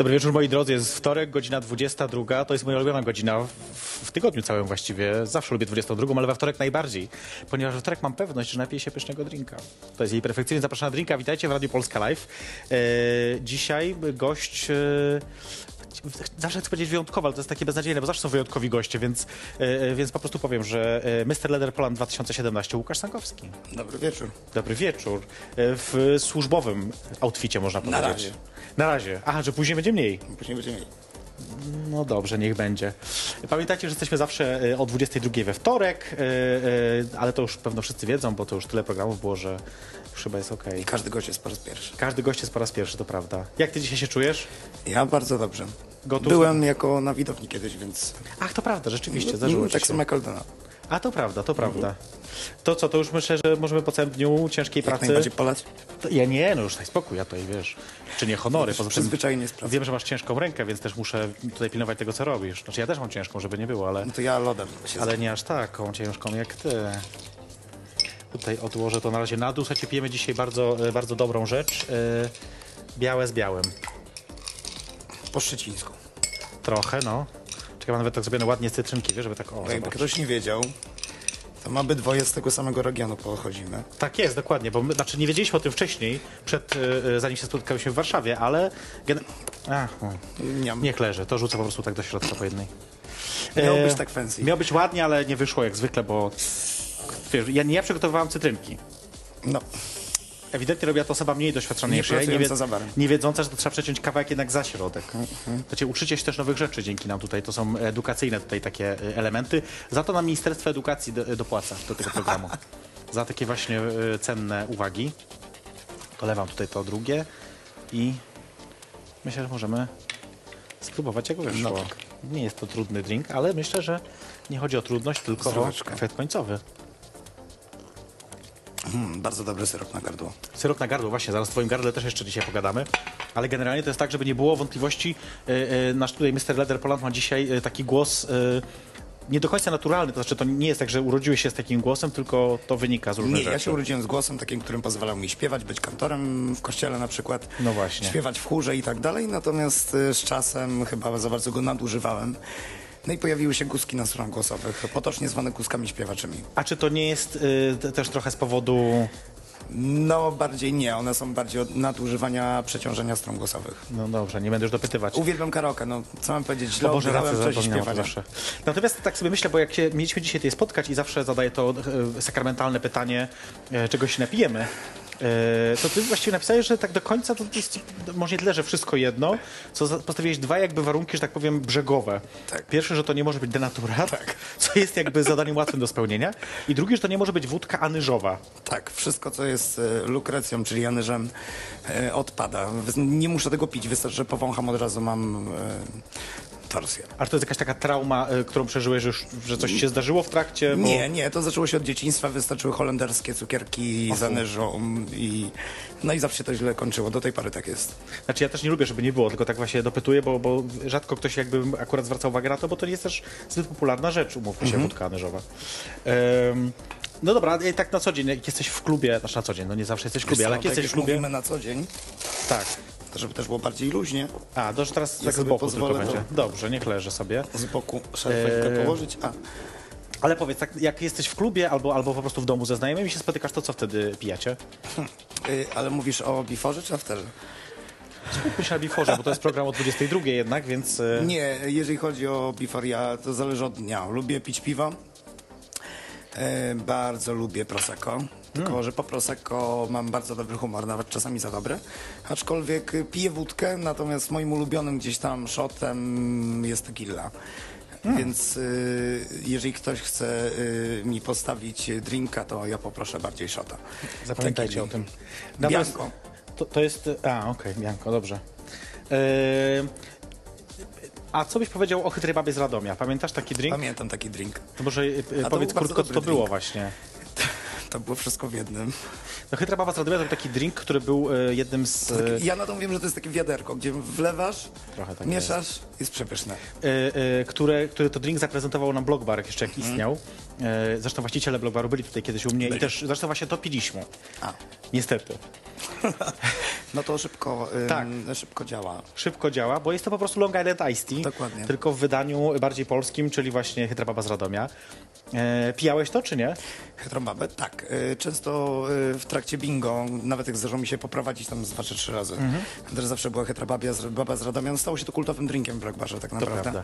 Dobry wieczór moi drodzy, jest wtorek, godzina 22, to jest moja ulubiona godzina w, w tygodniu całym właściwie. Zawsze lubię 22, ale we wtorek najbardziej, ponieważ we wtorek mam pewność, że napiję się pysznego drinka. To jest jej perfekcyjnie zapraszana na drinka. Witajcie w Radiu Polska Live. E, dzisiaj gość... E, Zawsze chcę powiedzieć wyjątkowy, ale to jest takie beznadziejne, bo zawsze są wyjątkowi goście, więc, e, więc po prostu powiem, że e, Mr. Leather Poland 2017 Łukasz Sankowski. Dobry wieczór. Dobry wieczór. E, W służbowym outficie można Na powiedzieć. razie. Na razie. Aha, że później będzie mniej. Później będziemy mieli. No dobrze, niech będzie. Pamiętajcie, że jesteśmy zawsze e, o 22 we wtorek, e, e, ale to już pewno wszyscy wiedzą, bo to już tyle programów było, że już chyba jest okej. Każdy gość jest po raz pierwszy. Każdy gość jest po raz pierwszy, to prawda. Jak ty dzisiaj się czujesz? Ja bardzo dobrze. Gotów? Byłem jako na widowni kiedyś, więc... Ach, to prawda, rzeczywiście, zdarzyło ci tak samo jak Aldona. A, to prawda, to prawda. To co, to już myślę, że możemy po całym dniu ciężkiej Jak pracy... polać. To Ja nie, no już daj spokój, ja tutaj, wiesz, czynię honory. Poza tym Przyzwyczajenie z pracy. wiem, że masz ciężką rękę, więc też muszę tutaj pilnować tego, co robisz. Znaczy ja też mam ciężką, żeby nie było, ale... No to ja lodem się Ale nie aż taką ciężką jak ty. Tutaj odłożę to na razie na dół. Słuchajcie, pijemy dzisiaj bardzo, e, bardzo dobrą rzecz. e, Białe z białym. po szczecińsku. Trochę, no. Czekam nawet tak zrobione ładnie z cytrynki, wiesz, żeby tak o, jakby zobacz. ktoś nie wiedział, to my dwoje z tego samego regionu pochodzimy. Tak jest, dokładnie, bo my, znaczy nie wiedzieliśmy o tym wcześniej, przed, e, e, zanim się spotkaliśmy w Warszawie, ale... Gen... Ach. Nie, niech leży, to rzucę po prostu tak do środka po jednej. Miało E, być tak fancy. Miało być ładnie, ale nie wyszło jak zwykle, bo... Wiesz, ja nie ja przygotowywałem cytrynki. No, Ewidentnie robiła to osoba mniej doświadczona Nie niż ja, i za barem. nie wiedząca, że to trzeba przeciąć kawałek jednak za środek. Mhm. Cię uczycie się też nowych rzeczy dzięki nam tutaj. To są edukacyjne tutaj takie e, elementy. Za to nam Ministerstwo Edukacji do, dopłaca do tego programu. za takie właśnie e, cenne uwagi. Dolewam tutaj to drugie i myślę, że możemy spróbować jak wyszło. No tak. Nie jest to trudny drink, ale myślę, że nie chodzi o trudność, tylko o Zdróweczka. efekt końcowy. Mm, bardzo dobry syrop na gardło. Syrop na gardło, właśnie, zaraz w twoim gardle też jeszcze dzisiaj pogadamy. Ale generalnie to jest tak, żeby nie było wątpliwości, e, e, nasz tutaj Mr. Leder Poland ma dzisiaj e, taki głos nie do końca naturalny, to znaczy to nie jest tak, że urodziłeś się z takim głosem, tylko to wynika z różnych Nie, rzeczy. ja się urodziłem z głosem takim, którym pozwalał mi śpiewać, być kantorem w kościele na przykład. No właśnie. Śpiewać w chórze i tak dalej, natomiast z czasem chyba za bardzo go nadużywałem. No i pojawiły się guski na stronach głosowych, potocznie zwane guskami śpiewaczymi. A czy to nie jest te- też trochę z powodu... No bardziej nie, one są bardziej od nadużywania przeciążenia stron głosowych. No dobrze, nie będę już dopytywać. Uwielbiam karaoke, no co mam powiedzieć, źle Boże, rację, w czasie zapomniałem o tym śpiewania. zawsze. Natomiast tak sobie myślę, bo jak się mieliśmy dzisiaj tutaj spotkać i zawsze zadaję to e, sakramentalne pytanie, e, czego się napijemy, to ty właściwie napisałeś, że tak do końca to jest może nie tyle, że wszystko jedno, co postawiłeś dwa jakby warunki, że tak powiem, brzegowe. Tak. Pierwszy, że to nie może być denaturat, co jest jakby zadaniem łatwym do spełnienia i drugi, że to nie może być wódka anyżowa. Tak, wszystko co jest e, lukrecją, czyli janyżem e, odpada. Nie muszę tego pić, wystarczy, że powącham od razu mam e, torsję. A to jest jakaś taka trauma, e, którą przeżyłeś, że, już, że coś się zdarzyło w trakcie? Bo... Nie, nie, to zaczęło się od dzieciństwa, wystarczyły holenderskie cukierki z anyżą i no i zawsze się to źle kończyło, do tej pory tak jest. Znaczy ja też nie lubię, żeby nie było, tylko tak właśnie dopytuję, bo, bo rzadko ktoś jakby akurat zwraca uwagę na to, bo to nie jest też zbyt popularna rzecz, umówmy się, wódka anyżowa. No dobra, i tak na co dzień, jak jesteś w klubie, znaczy na co dzień, no nie zawsze jesteś w klubie, ale jak tak jesteś w jak klubie, mówimy na co dzień, tak. Żeby też było bardziej luźnie, A, to że teraz tak z boku tylko pozwolę, będzie. to- Dobrze, niech leży sobie. z boku szarfetkę Eee. położyć, a Ale powiedz, tak, jak jesteś w klubie albo, albo po prostu w domu ze znajomymi i się spotykasz, to co wtedy pijacie? y, ale mówisz o biforze czy afterze? Skupmy się na biforze, bo to jest program o 22 jednak, więc... e, Nie, jeżeli chodzi o bifor, ja to zależy od dnia. Lubię pić piwo. E, bardzo lubię prosecco. Tylko, że po prosecco mam bardzo dobry humor, nawet czasami za dobry. Aczkolwiek y, piję wódkę, natomiast moim ulubionym gdzieś tam shotem jest tequila. Więc y, jeżeli ktoś chce y, mi postawić drinka, to ja poproszę bardziej shota. Zapamiętajcie Tequili. o tym. Bianco. To, to jest... A, okej, Bianko, dobrze. E, A co byś powiedział o chytrej babie z Radomia? Pamiętasz taki drink? Pamiętam taki drink. To może e, to powiedz był bardzo krótko, co to dobry było drink. właśnie. To było wszystko w jednym. No chytra baba z Radomia to był taki drink, który był e, jednym z... To E, taki, ja na to wiem, że to jest takie wiaderko, gdzie wlewasz, Trochę tak mieszasz, jest przepyszne. e, e, które, który to drink zaprezentował nam Blockbar jeszcze jak istniał. E, zresztą właściciele Blockbaru byli tutaj kiedyś u mnie i też zresztą właśnie to piliśmy. A, Niestety. no to szybko, Tak. szybko działa. Szybko działa, bo jest to po prostu Long Island Iced Tea. Dokładnie. Tylko w wydaniu bardziej polskim, czyli właśnie chytra baba z Radomia. E, pijałeś to, czy nie? Heterombabę? Tak. Często w trakcie bingo, nawet jak zdarzyło mi się poprowadzić tam dwa czy trzy razy, Mhm. też zawsze była heterobabia z, baba z Radomia. No, Stało się to kultowym drinkiem Barze tak naprawdę.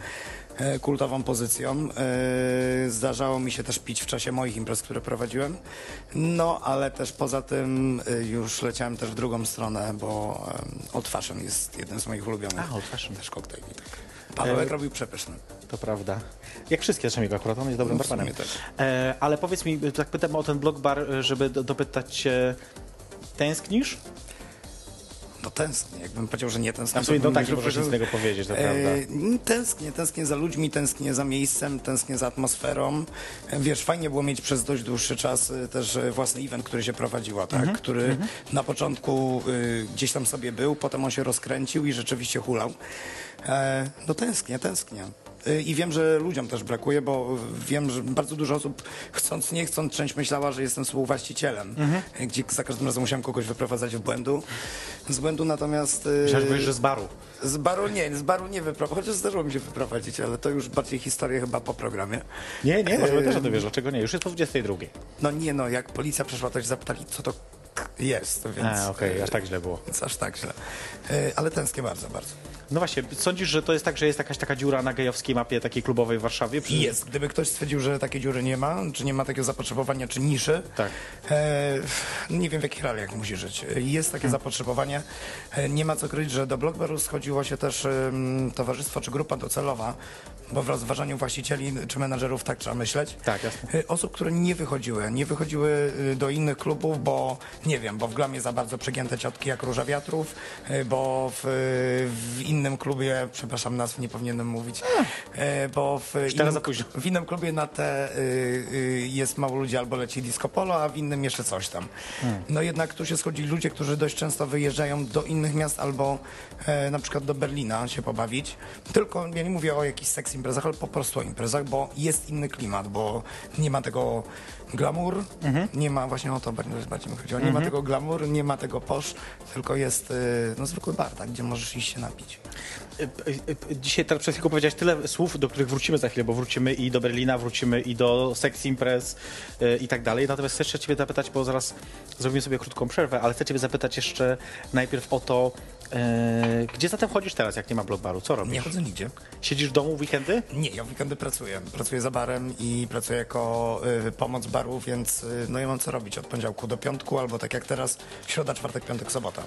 E, Kultową pozycją. E, Zdarzało mi się też pić w czasie moich imprez, które prowadziłem. No, ale też poza tym y, już leciałem też w drugą stronę, bo Old Fashion jest jednym z moich ulubionych. A, Old Fashion. Też koktajli, tak. Pawełek E, robił przepyszny. To prawda. Jak wszystkie zresztą jego akurat, on jest dobrym No, barmanem. E, ale powiedz mi, tak pytam o ten blog bar, e, żeby do, dopytać cię, tęsknisz? No tęsknię. Jakbym powiedział, że nie tęsknię, A w sumie to bym tak, nie możesz że- nic innego powiedzieć, to prawda. E, tęsknię, tęsknię za ludźmi, tęsknię za miejscem, tęsknię za atmosferą. E, Wiesz, fajnie było mieć przez dość dłuższy czas e, też e, własny event, który się prowadziła, tak? Mhm, który na początku e, gdzieś tam sobie był, potem on się rozkręcił i rzeczywiście hulał. E, no tęsknię, tęsknię. E, I wiem, że ludziom też brakuje, bo wiem, że bardzo dużo osób chcąc, nie chcąc, część myślała, że jestem współwłaścicielem, Mhm. gdzie za każdym razem musiałem kogoś wyprowadzać w błędu. Z błędu natomiast... e, Myślałem, że z baru. z baru nie, z baru nie wyprowadzić, chociaż zdarzyło mi się wyprowadzić, ale to już bardziej historia chyba po programie. Nie, nie, możemy E, też o tym wiesz, dlaczego nie? Już jest po 22. No nie no, jak policja przeszła, to się zapytali, co to jest, więc... A, okej, aż tak źle było. Więc aż tak źle. Ale tęsknię bardzo, bardzo. No właśnie, sądzisz, że to jest tak, że jest jakaś taka dziura na gejowskiej mapie takiej klubowej w Warszawie? Przy- Jest. Gdyby ktoś stwierdził, że takiej dziury nie ma, czy nie ma takiego zapotrzebowania, czy niszy, Tak. e, nie wiem w jakich realiach musi żyć. E, Jest takie zapotrzebowanie. E, nie ma co kryć, że do Blockbaru schodziło się też towarzystwo czy grupa docelowa, bo w rozważaniu właścicieli czy menadżerów tak trzeba myśleć. Tak, jasne. E, Osób, które nie wychodziły, nie wychodziły y, do innych klubów, bo nie wiem, bo w glamie za bardzo przegięte ciotki jak Róża Wiatrów, y, bo w, w innym klubie, przepraszam, nazw nie powinienem mówić, e, bo w innym, w innym klubie na te y, y, jest mało ludzi albo leci disco polo, a w innym jeszcze coś tam. Hmm. No jednak tu się schodzili ludzie, którzy dość często wyjeżdżają do innych miast albo e, na przykład do Berlina się pobawić. Tylko ja nie mówię o jakichś seks imprezach, ale po prostu o imprezach, bo jest inny klimat, bo nie ma tego glamour, Mhm. nie ma, właśnie o to bardziej, mi chodziło, nie ma tego glamour, nie ma tego posz, tylko jest y, no, zwykły bar, tak, gdzie możesz iść się napić. Dzisiaj teraz przed chwilą powiedziałeś tyle słów, do których wrócimy za chwilę, bo wrócimy i do Berlina, wrócimy i do Sex Imprez e, i tak dalej. Natomiast chcę jeszcze ciebie zapytać, bo zaraz zrobimy sobie krótką przerwę, ale chcę ciebie zapytać jeszcze najpierw o to, e, gdzie zatem chodzisz teraz, jak nie ma blogbaru? Co robisz? Nie chodzę nigdzie. Siedzisz w domu w weekendy? Nie, ja w weekendy pracuję. Pracuję za barem i pracuję jako y, pomoc baru, więc y, no ja mam co robić od poniedziałku do piątku, albo tak jak teraz, środa, czwartek, piątek, sobota.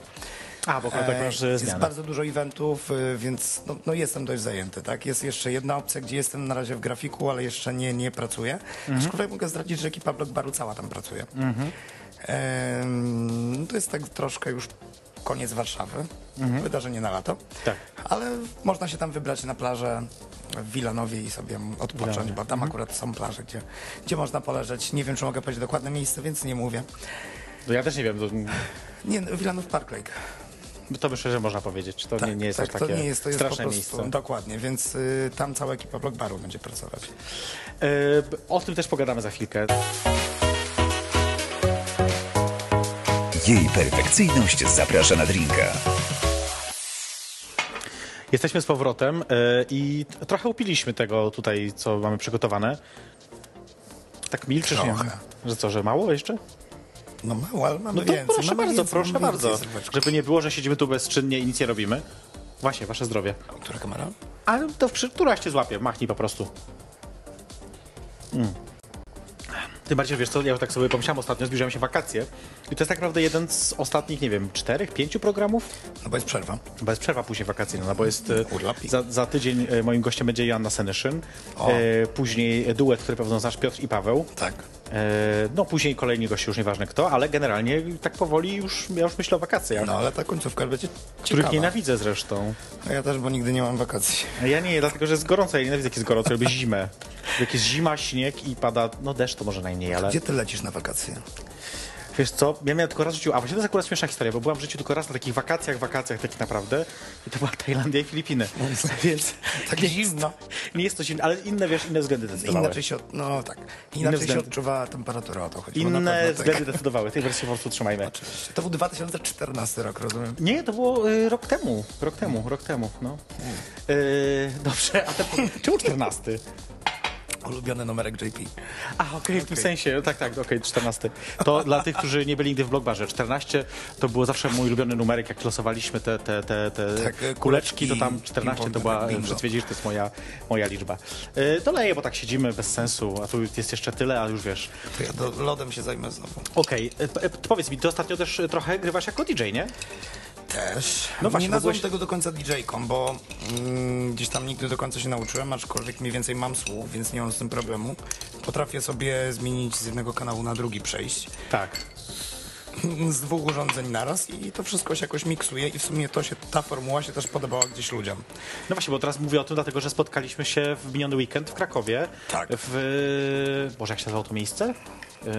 A, bo tak E, masz jest zmianę. bardzo dużo eventów, y, więc no, no jestem dość zajęty, tak? Jest jeszcze jedna opcja, gdzie jestem na razie w grafiku, ale jeszcze nie, nie pracuję. Mhm. Aczkolwiek mogę zdradzić, że ekipa Block Baru cała tam pracuje. Em, to jest tak troszkę już koniec Warszawy, wydarzenie na lato. Mhm. Tak. Ale można się tam wybrać na plażę w Wilanowie i sobie odpocząć, Wilanowie. bo tam akurat są plaże, gdzie, gdzie można poleżeć. Nie wiem, czy mogę powiedzieć dokładne miejsce, więc nie mówię. No ja też nie wiem, to, Nie, no, Wilanów Park Lake. To myślę, że można powiedzieć. To nie, nie jest tak, aż takie to nie jest, to jest straszne po prostu, miejsce. Dokładnie, więc y, tam cała ekipa Block Baru będzie pracować. E, o tym też pogadamy za chwilkę. Jej perfekcyjność zaprasza na drinka. Jesteśmy z powrotem e, i trochę upiliśmy tego tutaj, co mamy przygotowane. Tak milczysz, nie? Trochę. Że co, że mało jeszcze? No mało, ale mamy No to więcej. proszę bardzo, więcej, proszę bardzo. więcej. Żeby nie było, że siedzimy tu bezczynnie i nic nie robimy. Właśnie, wasze zdrowie. Która kamera? Ale to przy, któraś cię złapie, machnij po prostu. Mm. Tym bardziej, wiesz co, ja tak sobie pomyślałem ostatnio, zbliżają się wakacje i to jest tak naprawdę jeden z ostatnich, nie wiem, czterech, pięciu programów, No bo jest przerwa. Bez przerwa później wakacyjna, no bo jest e, Urlopik. za, za tydzień e, moim gościem będzie Joanna Senyszyn, O. e, później duet, który pewno znasz, Piotr i Paweł, Tak. E, no później kolejni goście, już nieważne kto, ale generalnie tak powoli już, ja już myślę o wakacjach, No ale ta końcówka będzie których ciekawa. nienawidzę zresztą. A Ja też, bo nigdy nie mam wakacji. Ja nie, dlatego że jest gorąco, ja nienawidzę jak jest gorąco, robię zimę. Jak jest zima, śnieg i pada, no deszcz to może najmniej, ale Gdzie ty lecisz na wakacje? Wiesz co, ja miałem tylko raz w życiu, a właśnie to jest akurat śmieszna historia, bo byłam w życiu tylko raz na takich wakacjach, wakacjach tak naprawdę i to była Tajlandia i Filipiny, więc Tak zimno. nie jest to zimno, ale inne, wiesz, inne względy decydowały. Inaczej się, od, no tak, inaczej się względy. odczuwa temperatura, o to chodziło. na Inne pewno, tak. względy decydowały, tej wersji po prostu trzymajmy. Oczywiście. To był 2014 rok, rozumiem. Nie, to było y, rok temu, rok temu, rok temu, no. Y, dobrze, a ten, czemu 14? Ulubiony numerek JP. A, okej, w tym sensie, tak, tak, okej, 14. To dla tych, którzy nie byli nigdy w Blockbarze, 14 to było zawsze mój ulubiony numerek, jak losowaliśmy te, te, te, te Tak, kuleczki, to tam kuleczki, 14 to ping-pong, była, bingo. wszyscy wiedzieli, że to jest moja, moja liczba. Y, doleję, bo tak siedzimy bez sensu, a tu jest jeszcze tyle, a już wiesz. To ja do, lodem się zajmę znowu. Okej, p- y, powiedz mi, ty ostatnio też trochę grywasz jako DJ, nie? Też. No właśnie, nie byłeś- tego do końca DJ-ką, bo mm, gdzieś tam nigdy do końca się nauczyłem, aczkolwiek mniej więcej mam słuch, więc nie mam z tym problemu. Potrafię sobie zmienić z jednego kanału na drugi przejść. Tak. z dwóch urządzeń naraz i to wszystko się jakoś miksuje i w sumie to się, ta formuła się też podobała gdzieś ludziom. No właśnie, bo teraz mówię o tym, dlatego że spotkaliśmy się w miniony weekend w Krakowie. Tak. W... Boże, jak się nazywało to miejsce? Y, y,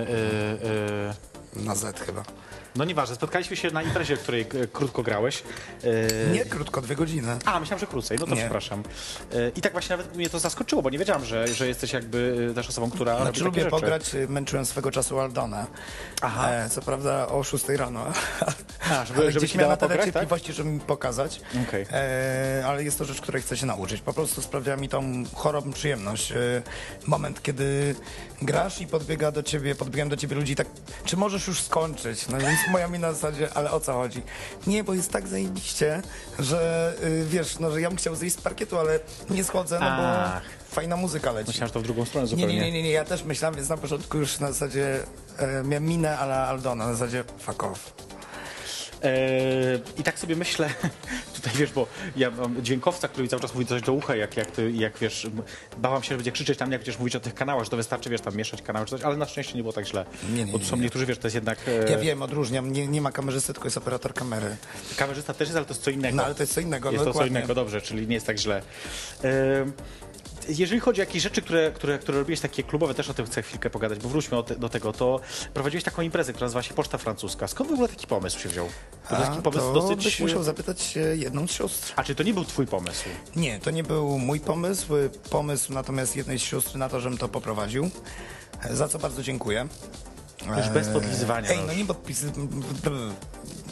y... Na Z chyba. No nieważne, spotkaliśmy się na imprezie, w której e, krótko grałeś. E, Nie krótko, dwie godziny. A, myślałem, że krócej, no to Nie. przepraszam. E, I tak właśnie nawet mnie to zaskoczyło, bo nie wiedziałam, że, że jesteś jakby e, też osobą, która Znaczy lubię rzeczy. pograć, y, męczyłem swego czasu Aldona. Aha. E, co prawda o 6 rano. A, żeby- ale żeby ci dała na tyle pograć, tak? cierpliwości, żeby mi pokazać. Okej. E, ale jest to rzecz, której chcę się nauczyć. Po prostu sprawia mi tą chorobną przyjemność. E, moment, kiedy grasz i podbiega do ciebie, podbiegam do ciebie ludzi i tak, czy możesz już skończyć? No więc moja mina na zasadzie, ale o co chodzi? Nie, bo jest tak zajebiście, że y, wiesz, no, że ja bym chciał zejść z parkietu, ale nie schodzę, no bo Ach. fajna muzyka leci. Myślałem, że to w drugą stronę Nie, zupełnie. nie, nie, nie, nie, ja też myślałem, więc na początku już na zasadzie e, miałem minę ale Aldona, na zasadzie fuck off. E, I tak sobie myślę, tutaj wiesz, bo ja mam dźwiękowca, który cały czas mówi coś do ucha, jak, jak, ty, jak wiesz, bałam się, że będzie krzyczeć tam, jak będziesz mówić o tych kanałach, że to wystarczy, wiesz, tam mieszać kanały czy coś, ale na szczęście nie było tak źle. Nie, nie, bo tu są nie. niektórzy, wiesz, to jest jednak... E, Ja wiem, odróżniam, nie, nie ma kamerzysty, tylko jest operator kamery. Kamerzysta też jest, ale to jest co innego. No ale to jest co innego, Jest no to co dokładnie. innego, dobrze, czyli nie jest tak źle. Jeżeli chodzi o jakieś rzeczy, które, które, które robiłeś takie klubowe, też o tym chcę chwilkę pogadać, bo wróćmy te, do tego, to prowadziłeś taką imprezę, która nazywa się Poczta Francuska. Skąd w ogóle taki pomysł się wziął? Bo to taki pomysł to dosyć... byś musiał zapytać e, jedną z sióstr. A czy to nie był twój pomysł? Nie, to nie był mój pomysł. Pomysł natomiast jednej z sióstr na to, żebym to poprowadził. E, Za co bardzo dziękuję. Już bez podlizywania. Ej, no nie podpis...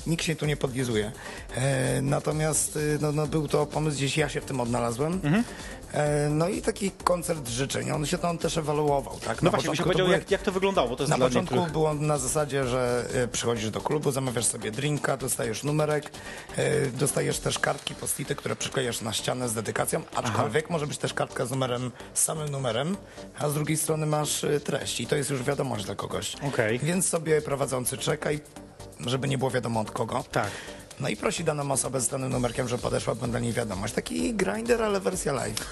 Nikt się tu nie podlizuje. E, natomiast no, no, był to pomysł, gdzieś ja się w tym odnalazłem. Mhm. E, no i taki koncert życzeń. On się on też ewoluował, tak? No Na właśnie, byś powiedział, były- jak, jak to wyglądało, bo to Na początku niektórych... było na zasadzie, że y, przychodzisz do klubu, zamawiasz sobie drinka, dostajesz numerek, y, dostajesz też kartki postity, które przyklejasz na ścianę z dedykacją, aczkolwiek może być też kartka z numerem, z samym numerem, a z drugiej strony masz treść i to jest już wiadomość dla kogoś. Okej. Więc sobie prowadzący czeka i żeby nie było wiadomo od kogo. Tak. No i prosi daną osobę z danym numerkiem, że podeszła do niej wiadomość. Taki grinder, ale wersja live.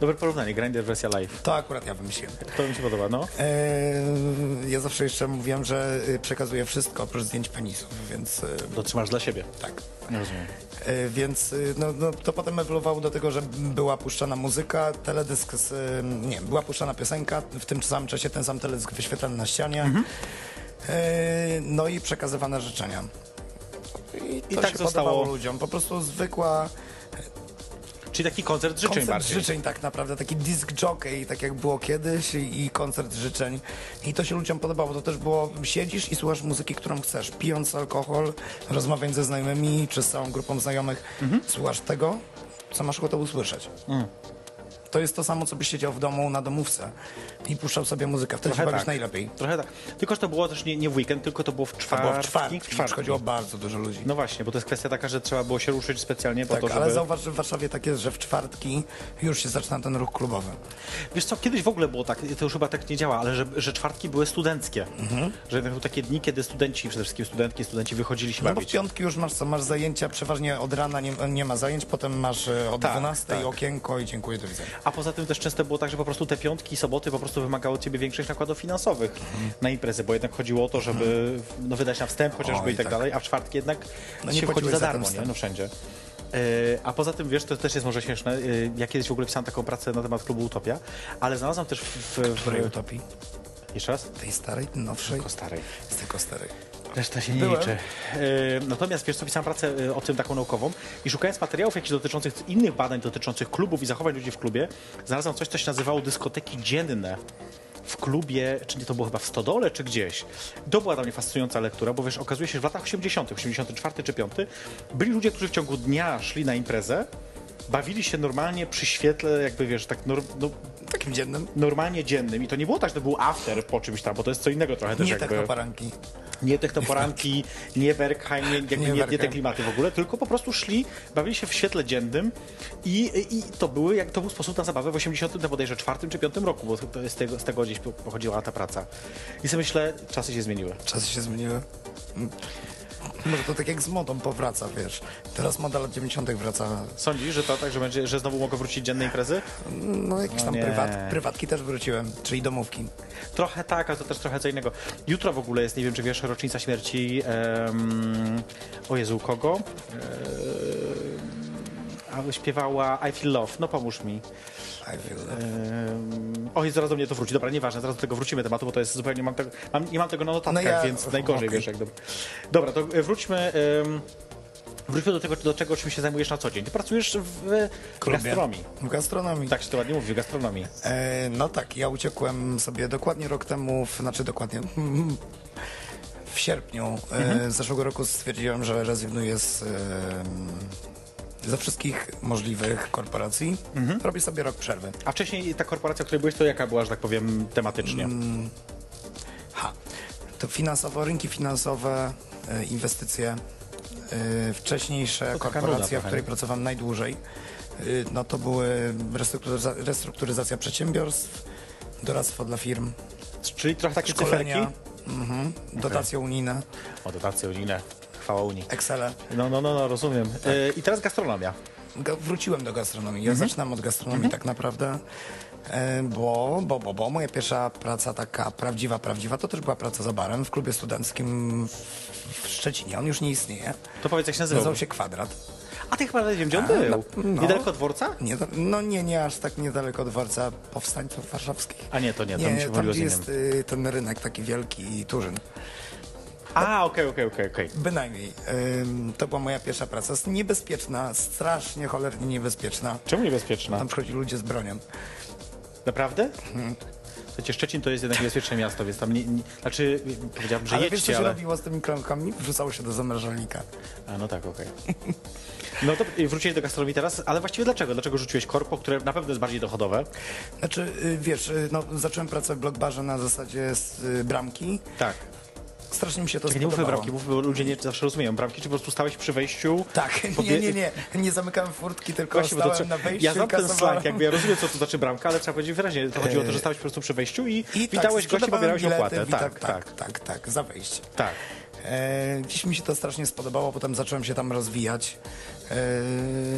Dobre porównanie, Grindr wersja live. To akurat ja wymyśliłem. To mi się podoba, no. Eee, ja zawsze jeszcze mówiłem, że y, przekazuję wszystko oprócz zdjęć penisów, więc y, To trzymasz dla siebie. tak. Nie rozumiem. E, Więc y, no, no, to potem ewoluowało do tego, że była puszczana muzyka, teledysk, z, nie, była puszczana piosenka, w tym samym czasie ten sam teledysk wyświetlany na ścianie, E, no i przekazywane życzenia. I, to tak zostało- ludziom, po prostu zwykła Czyli taki koncert życzeń koncert bardziej. życzeń tak naprawdę, taki disc jockey, tak jak było kiedyś i, i koncert życzeń. I to się ludziom podobało, to też było, siedzisz i słuchasz muzyki, którą chcesz, pijąc alkohol, rozmawiając ze znajomymi czy z całą grupą znajomych, Mhm. słuchasz tego, co masz ochotę usłyszeć. Mm. To jest to samo, co byś siedział w domu na domówce i puszczał sobie muzykę, wtedy się Trochę bawisz tak. najlepiej. Trochę tak. Tylko, że to było też nie, nie w weekend, tylko to było w To czwartki. było w czwartki, w czwartki. przychodziło bardzo dużo ludzi. No właśnie, bo to jest kwestia taka, że trzeba było się ruszyć specjalnie po tak, to, żeby... ale zauważ, że w Warszawie tak jest, że w czwartki już się zaczyna ten ruch klubowy. Wiesz co, kiedyś w ogóle było tak, to już chyba tak nie działa, ale że, że czwartki były studenckie. Mhm. Że były takie dni, kiedy studenci, przede wszystkim studentki, studenci wychodzili się No bo w bawić. piątki już masz masz zajęcia, przeważnie od rana nie, nie ma zajęć, potem masz e, od Tak, 12 tak. okienko i dziękuję, do widzenia. A poza tym też często było tak, że po prostu te piątki i soboty po prostu wymagały od ciebie większych nakładów finansowych na imprezę, bo jednak chodziło o to, żeby no, wydać na wstęp chociażby i tak, tak. dalej, a w czwartki jednak No nie się wchodzi za za darmo, nie? wstęp. No wszędzie. a poza tym, wiesz, to też jest może śmieszne, yy, ja kiedyś w ogóle pisałem taką pracę na temat klubu Utopia, ale znalazłam też w... w, Której utopii? jeszcze raz? Tej starej, nowszej? Tylko starej. Z tylko starej. Reszta się nie Byłem. liczy. Yy, natomiast wiesz co, pisałem pracę yy, o tym taką naukową i szukając materiałów jakichś dotyczących innych badań dotyczących klubów i zachowań ludzi w klubie, znalazłem coś, co się nazywało dyskoteki dzienne w klubie, czy nie to było chyba w Stodole, czy gdzieś. To była dla mnie fascynująca lektura, bo wiesz, okazuje się, że w latach 80., 84 czy 5, byli ludzie, którzy w ciągu dnia szli na imprezę, bawili się normalnie przy świetle, jakby wiesz, tak no, Takim dziennym? normalnie dziennym. I to nie było tak, że to był after po czymś tam, bo to jest co innego trochę też Nie tak jakby. technoparanki. Nie technoporanki, nie Bergheim, nie, jakby Nie nie, nie, te klimaty w ogóle, tylko po prostu szli, bawili się w świetle dziennym i, i to, były, jak, to był sposób na zabawę w 80, no bodajże czwartym czy piątym roku, bo to z tego, z tego gdzieś po- pochodziła ta praca. I sobie myślę, czasy się zmieniły. Czasy się zmieniły. Może to tak jak z modą powraca, wiesz. Teraz moda lat 90. wraca. Sądzisz, że to tak, że, będzie, że znowu mogą wrócić dzienne imprezy? No jakieś No tam nie. prywat, prywatki też wróciłem, czyli domówki. Trochę tak, ale to też trochę co innego. Jutro w ogóle jest, nie wiem czy wiesz, rocznica śmierci em, o Jezu, kogo? Em, a śpiewała I Feel Love, no pomóż mi. I feel that. Ym, Oj, zaraz do mnie to wróci. Dobra, nieważne, zaraz do tego wrócimy tematu, bo to jest zupełnie, mam tego, mam, nie mam tego na notatkach, No ja- więc najgorzej, okej. wiesz, jak do... Dobra, to y, wróćmy, ym, wróćmy do tego, do czego, czym się zajmujesz na co dzień. Ty pracujesz w Klubie. gastronomii. W gastronomii. Tak się to ładnie mówi, w gastronomii. E, no tak, ja uciekłem sobie dokładnie rok temu, w, znaczy dokładnie w sierpniu e, zeszłego roku stwierdziłem, że rezygnuję z, e, ze wszystkich możliwych korporacji. Robię sobie rok przerwy. A wcześniej ta korporacja, w której byłeś, to jaka była, że tak powiem, tematycznie? Mm. Ha. To finansowo, rynki finansowe, e, inwestycje, e, wcześniejsze korporacje, w której pracowałem najdłużej, e, no to były restrukturyza restrukturyzacja przedsiębiorstw, doradztwo dla firm, Czyli trochę takie szkolenia, cyferki? mhm, dotacje unijne, O, dotacje unijne. Chwała Unii. Excele. No, no, no, no rozumiem. Y, I teraz gastronomia. Ga- Wróciłem do gastronomii. Ja Mhm. zaczynam od gastronomii tak naprawdę, e, bo, bo, bo, bo moja pierwsza praca taka prawdziwa, prawdziwa, to też była praca za barem w klubie studenckim w- Szczecinie. On już nie istnieje. To powiedz, jak się nazywał. Nazywał się Kwadrat. A ty chyba wiem, gdzie on A, był. no, no. Niedaleko od dworca? Nie, no nie, nie aż tak niedaleko od dworca powstańców warszawskich. A nie, to nie, to nie mi się tam gdzie jest y, ten rynek taki wielki Turzyn. A, okej, okej, okej, okej. Bynajmniej. Ym, to była moja pierwsza praca. Jest niebezpieczna, strasznie cholernie niebezpieczna. Czemu niebezpieczna? Tam przychodzi ludzie z bronią. Naprawdę? Mhm. Słuchajcie, Szczecin to jest jednak niebezpieczne miasto, więc tam nie, nie znaczy powiedziałbym, że Ale wiesz, co jedźcie, się ale... robiło z tymi klonkami? Wrzucało się do zamrażalnika. A, no tak, okej. No to y, wróciłeś do gastronomii teraz, ale właściwie dlaczego? Dlaczego rzuciłeś korpo, które na pewno jest bardziej dochodowe? Znaczy, y, wiesz, y, no, zacząłem pracę w Blockbarze na zasadzie z, y, bramki. Tak. Strasznie mi się to Czekaj, nie mówmy spodobało. bramki, mówmy, bo ludzie nie zawsze rozumieją bramki, czy po prostu stałeś przy wejściu? Tak, nie, nie, nie. Nie zamykałem furtki, tylko Właśnie, bo to stałem na wejściu ja i znam ten kasowałem. slang, jakby ja rozumiem, co to znaczy bramka, ale trzeba powiedzieć wyraźnie. To chodziło o to, że stałeś po prostu przy wejściu i, I witałeś tak, gości, sprzedawałem pobierałeś bilety, opłatę. witam- Tak, tak, tak, tak, tak, za wejście. tak. E, dziś mi się to strasznie spodobało, potem zacząłem się tam rozwijać. E,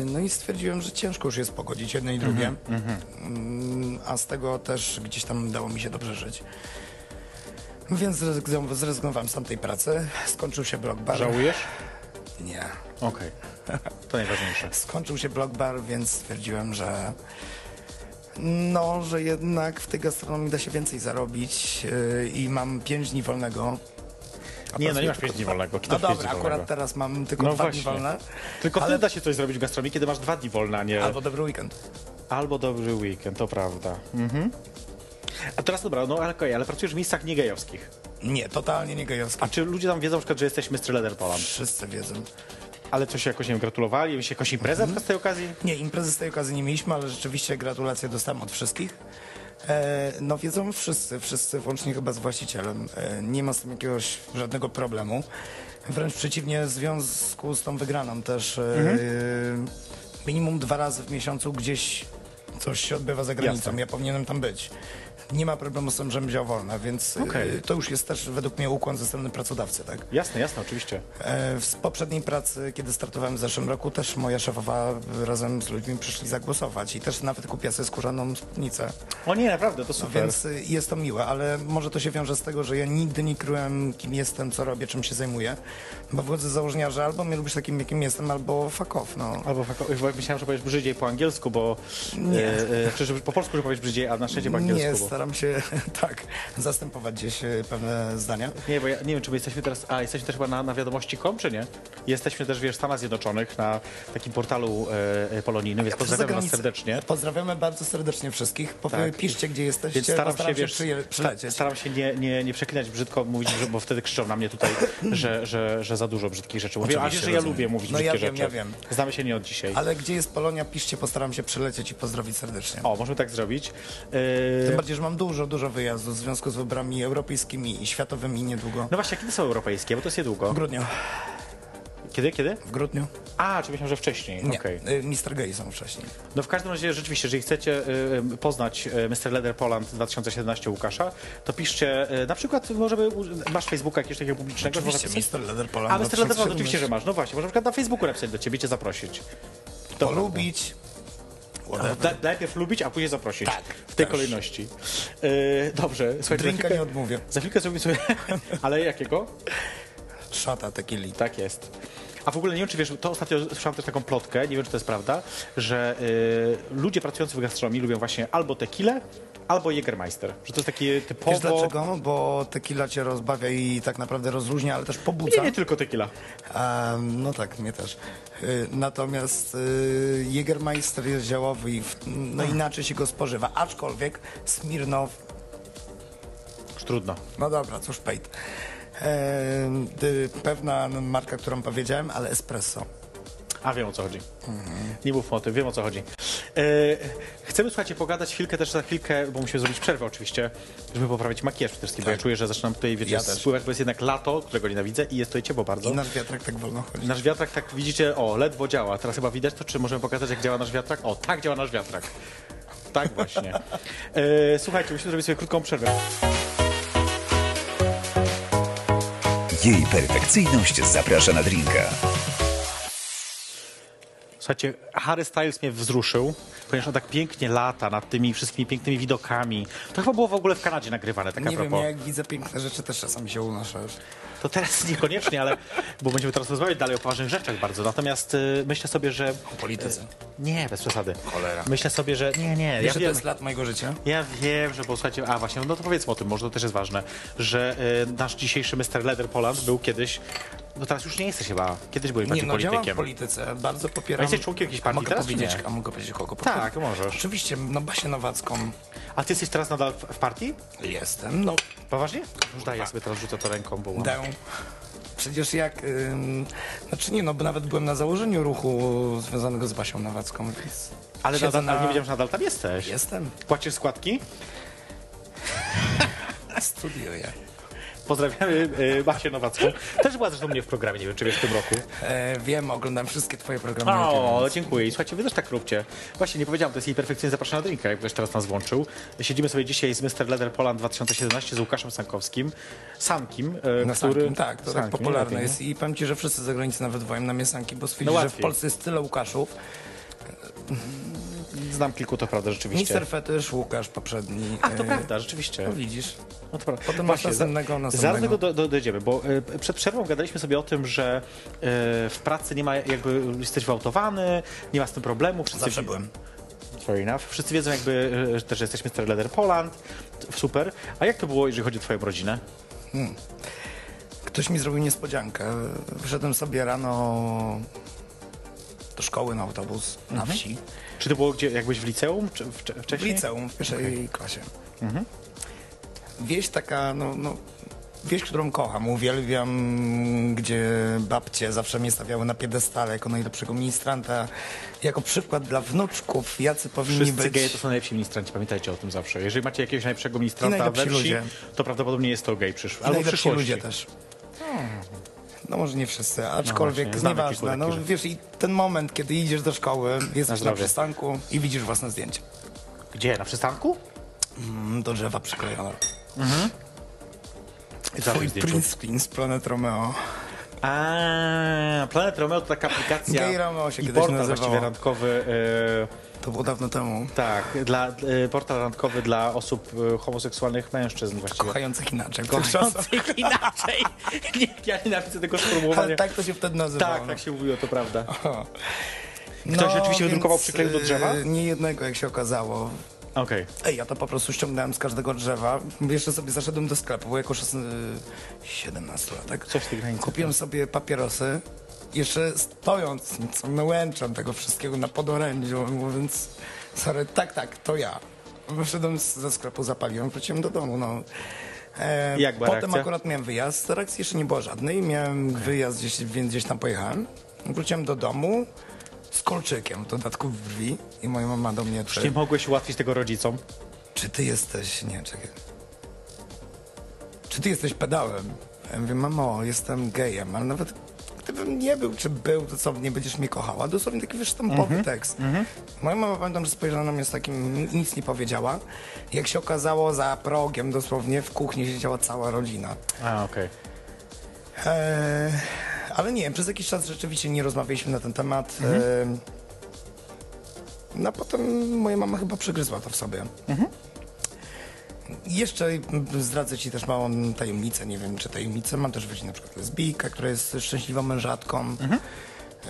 no i stwierdziłem, że ciężko już jest pogodzić jedno i drugie. Mhm, Mm, a z tego też gdzieś tam dało mi się dobrze żyć. Więc zrezygnow- zrezygnowałem z tamtej pracy. Skończył się blog bar. Żałujesz? Nie. Okej. To najważniejsze. Skończył się blog bar, więc stwierdziłem, że no, że jednak w tej gastronomii da się więcej zarobić yy, i mam 5 dni wolnego. A Nie, no pracuję nie masz tylko 5 dni dwa- wolnego. Kto No w pięć dobra, dni akurat wolnego? teraz mam tylko No dwa właśnie. dni wolne. Tylko ale- wtedy da się coś zrobić w gastronomii, kiedy masz dwa dni wolne, a nie... Albo dobry weekend. Albo dobry weekend, to prawda. Mhm. A teraz dobra, no ale okej, ale pracujesz w miejscach niegejowskich. Nie, totalnie nie gejowski. A czy ludzie tam wiedzą na przykład, że jesteś Mr. Leather Poland? Wszyscy wiedzą. Ale coś jakoś, nie wiem, gratulowali? Mieliście jakąś imprezę z tej okazji? Nie, imprezy z tej okazji nie mieliśmy, ale rzeczywiście gratulacje dostałem od wszystkich. E, no wiedzą wszyscy, wszyscy, włącznie chyba z właścicielem. E, nie ma z tym jakiegoś żadnego problemu. Wręcz przeciwnie, w związku z tą wygraną też e, minimum dwa razy w miesiącu gdzieś coś się odbywa za granicą. Jasne. Ja powinienem tam być. Nie ma problemu z tym, żebym wziął wolne, więc y, Okej. to już jest też według mnie ukłon ze strony pracodawcy, tak? Jasne, jasne, oczywiście. E, W poprzedniej pracy, kiedy startowałem w zeszłym roku, też moja szefowa razem z ludźmi przyszli zagłosować i też nawet kupiła sobie skórzaną spódnicę. O nie, naprawdę, to super. Więc y, jest to miłe, ale może to się wiąże z tego, że ja nigdy nie kryłem, kim jestem, co robię, czym się zajmuję. Bo wychodzę z założenia, że albo mnie lubisz takim, jakim jestem, albo fuck off, no. Albo fako- bo myślałem, że powiesz brzydziej po angielsku, bo... Nie. E, e, czy, że po polsku, że powiesz brzydziej, a na szczęście po Nie, angielsku. bo... staram się tak zastępować gdzieś y, pewne zdania. Nie, bo ja nie wiem, czy my jesteśmy teraz. A, jesteśmy też chyba na, na wiadomości.com, czy nie? Jesteśmy też, wiesz, w Stanach Zjednoczonych na takim portalu e, e, polonijnym, więc pozdrawiamy was serdecznie. Pozdrawiamy bardzo serdecznie wszystkich. Powie, Tak. Piszcie, gdzie jesteście, Więc staram się, wiesz, przyje- staram się nie, nie, nie przeklinać brzydko, mówić, że, bo wtedy krzyczą na mnie tutaj, że, że, że za dużo brzydkich rzeczy mówię. A wiesz, że ja lubię mówić No ja brzydkie wiem, rzeczy. ja wiem. Znamy się nie od dzisiaj. Ale gdzie jest Polonia, piszcie, postaram się przylecieć i pozdrowić serdecznie. O, możemy tak zrobić. Tym E, bardziej, że mam dużo, dużo wyjazdów w związku z wyborami europejskimi i światowymi niedługo. no właśnie, kiedy są europejskie? Bo to jest niedługo. W grudniu. Kiedy, kiedy? W grudniu? A, czy myślałem, że wcześniej. Nie. Okej. Y, Mr. Gay są wcześniej. No w każdym razie rzeczywiście, jeżeli chcecie y, poznać y, Mr. Leather Poland 2017 Łukasza, to piszcie y, na przykład, może by, masz Facebooka jakiegoś takiego publicznego? Oczywiście? Mr. Leather Poland. A Mr. Leather Poland 2017. oczywiście, że masz. No właśnie, może na przykład na Facebooku napisać do ciebie, cię zaprosić. To Polubić. prawda. Na- Najpierw lubić, a później zaprosić. Tak, w tej też. kolejności. Y, dobrze, słuchajcie, za Drinka chwilkę, nie odmówię. za chwilkę zrobimy sobie... Ale jakiego? Szata tequili. Tak jest. A w ogóle nie wiem, czy wiesz, to ostatnio słyszałem też taką plotkę, nie wiem, czy to jest prawda, że y, ludzie pracujący w gastronomii lubią właśnie albo tequilę, albo Jägermeister. Że to jest takie typowo... Wiesz dlaczego? Bo tequila cię rozbawia i tak naprawdę rozluźnia, ale też pobudza. Nie, nie tylko tequila. Em, no tak, mnie też. Y, Natomiast y, Jägermeister jest ziołowy i w, no inaczej się go spożywa. Aczkolwiek Smirnow, Już trudno. no dobra, cóż pejt. Y, pewna marka, którą powiedziałem, ale espresso. A wiem o co chodzi. Nie mów o tym, wiem o co chodzi. E, chcemy, słuchajcie, pogadać chwilkę też za chwilkę, bo musimy zrobić przerwę oczywiście, żeby poprawić makijaż przede wszystkim, bo ja czuję, że zaczynam tutaj, wiecie, Ja spływać, bo jest jednak lato, którego nienawidzę i jest tutaj ciepło bardzo. I nasz wiatrak tak wolno chodzi. Nasz wiatrak, tak widzicie, o, ledwo działa. Teraz chyba widać to, czy możemy pokazać, jak działa nasz wiatrak? O, tak działa nasz wiatrak. Tak właśnie. E, słuchajcie, musimy zrobić sobie krótką przerwę. Jej perfekcyjność zaprasza na drinka. Słuchajcie, Harry Styles mnie wzruszył, ponieważ on tak pięknie lata nad tymi wszystkimi pięknymi widokami. To chyba było w ogóle w Kanadzie nagrywane, tak a Nie wiem, propos. ja jak widzę piękne rzeczy, też czasami się unoszę. To teraz niekoniecznie, ale bo będziemy teraz rozmawiać dalej o poważnych rzeczach bardzo. Natomiast y, myślę sobie, że. O polityce. Nie, bez przesady. Cholera. Myślę sobie, że. Nie, nie. Wiesz, Ja że to wiem, jest lat mojego życia? ja wiem, że bo słuchajcie, a właśnie, no to powiedzmy o tym, może to też jest ważne, że y, nasz dzisiejszy Mr. Leather Poland był kiedyś. No teraz już nie jesteś chyba. Kiedyś byłeś Nie, bardziej no działam w politykiem. polityce, bardzo popieram. A jesteś członkiem jakiejś partii mogę teraz, powiedzieć, nie? A mogę powiedzieć kogo? Tak, możesz. Oczywiście, no Basię Nowacką A ty jesteś teraz nadal w, w partii? jestem, no Poważnie? Już daj, ja sobie teraz rzucę to ręką, bo mam. Przecież jak... Ym, znaczy nie, no bo nawet byłem na założeniu ruchu związanego z Basią Nowacką, więc... Ale, siedzę nadal, ale na- nie wiedziałem, że nadal tam jesteś. Jestem. Płacisz składki? Studiuję. Pozdrawiamy y, Basię Nowacką. Też była zresztą mnie w programie, nie wiem, czy wiesz, w tym roku. E, wiem, oglądam wszystkie twoje programy. O, dziękuję. I słuchajcie, wy też tak róbcie. Właśnie, nie powiedziałem, to jest jej perfekcyjnie zapraszana na drinka, jak ktoś teraz nas włączył. Siedzimy sobie dzisiaj z Mr. Leather Poland 2017 z Łukaszem Sankowskim. Sankim, e, Na który... Sankim, tak, to tak Sankim, popularne lepiej, jest i powiem ci, że wszyscy za granicą nawet wołają na mnie Sanki, bo stwierdzili, No że w. Polsce jest tyle Łukaszów. Znam kilku, to prawda, rzeczywiście. Mister Fetysz, Łukasz poprzedni. A, to e, prawda, rzeczywiście. No widzisz. No to prawda. Potem masz następnego, następnego. Zaraz do do, do, dojdziemy, bo e, przed przerwą gadaliśmy sobie o tym, że e, w pracy nie ma, jakby jesteś wyautowany, nie ma z tym problemu. Wszyscy Zawsze byłem. Fair enough. Wszyscy wiedzą jakby, e, też że jesteś Mr. Leather Poland. Super. A jak to było, jeżeli chodzi o twoją rodzinę? Ktoś mi zrobił niespodziankę. Wyszedłem sobie rano do szkoły na autobus na wsi. Czy to było gdzie, jakbyś w liceum czy w, W wcześniej? liceum, w pierwszej klasie. Wieś taka, no, no, wieś, którą kocham, uwielbiam, gdzie babcie zawsze mnie stawiały na piedestale jako najlepszego ministranta, jako przykład dla wnuczków, jacy powinni Wszyscy być. geje to są najlepsi ministranci, pamiętajcie o tym zawsze. Jeżeli macie jakiegoś najlepszego ministranta we wsi, ludzie. to prawdopodobnie jest to gej przyszły. I Albo w najlepsi ludzie też. No może nie wszyscy, aczkolwiek właśnie, znamy kilku nieważne. No takich, że- wiesz, i ten moment, kiedy idziesz do szkoły, jesteś na zdrowie. przystanku i widzisz własne zdjęcie. Gdzie? Na przystanku? mm, do drzewa przyklejona. I co Twój zdjęciu? screen z Planet Romeo. A, Planet Romeo to taka aplikacja Gay Romeo się i kiedyś portal nazywało. właściwie randkowy. E, To było dawno temu. tak, dla, e, portal randkowy dla osób e, homoseksualnych mężczyzn właściwie. Kochających inaczej. Kochających inaczej. Nie, ja nienawidzę tego sformułowania. Ale tak to się wtedy nazywało. tak, tak się mówiło, to prawda. No, Ktoś oczywiście więc, wydrukował przykleju do drzewa? y, Nie jednego, jak się okazało. Okej. Ej, ja to po prostu ściągnąłem z każdego drzewa. Jeszcze sobie zaszedłem do sklepu, bo jako 17-latek. Coś w tych granicach. Kupiłem sobie papierosy. Jeszcze stojąc, co nałęczam tego wszystkiego na podorędziu, mówiąc, sorry, tak, tak, to ja. Wyszedłem ze sklepu, zapaliłem, wróciłem do domu, no. E, Jak była Potem reakcja? akurat miałem wyjazd, reakcji jeszcze nie było żadnej, miałem wyjazd gdzieś, więc gdzieś tam pojechałem. Wróciłem do domu z kolczykiem w dodatku w brwi i moja mama do mnie... Czy nie mogłeś ułatwić tego rodzicom? Czy ty jesteś... Nie, czekaj. Czy ty jesteś pedałem? Ja mówię, mamo, jestem gejem, ale nawet gdybym nie był, czy był, to co, nie będziesz mnie kochała? Dosłownie taki wysztampowy tekst. Moja mama, pamiętam, że spojrzała na mnie z takim, nic nie powiedziała. Jak się okazało, za progiem dosłownie w kuchni siedziała cała rodzina. A, okej. Eee, ale nie, przez jakiś czas rzeczywiście nie rozmawialiśmy na ten temat. Eee, no a potem moja mama chyba przygryzła to w sobie. Jeszcze zdradzę ci też małą tajemnicę, nie wiem czy tajemnicę, mam też rodzinę na przykład lesbijka, która jest szczęśliwą mężatką,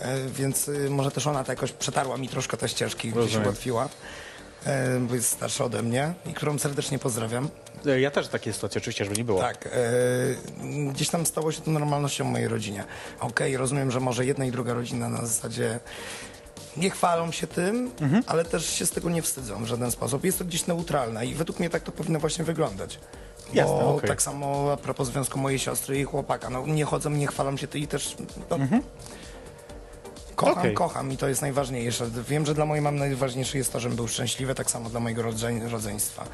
e, więc y, może też ona to jakoś przetarła mi troszkę te ścieżki, gdzie się Rozumiem. ułatwiła, e, bo jest starsza ode mnie i którą serdecznie pozdrawiam. E, Ja też takie sytuacje oczywiście, żeby nie było. Tak, e, gdzieś tam stało się to normalnością w mojej rodzinie. Okej, rozumiem, że może jedna i druga rodzina na zasadzie nie chwalą się tym, Mhm. ale też się z tego nie wstydzą w żaden sposób. Jest to gdzieś neutralne i według mnie tak to powinno właśnie wyglądać. Bo Jasne, okej. tak samo a propos związku mojej siostry i chłopaka. No nie chodzą, nie chwalam się ty i też... No, Kocham, Okej. kocham i to jest najważniejsze. Wiem, że dla mojej mamy najważniejsze jest to, żebym był szczęśliwy, tak samo dla mojego rodzeń, rodzeństwa.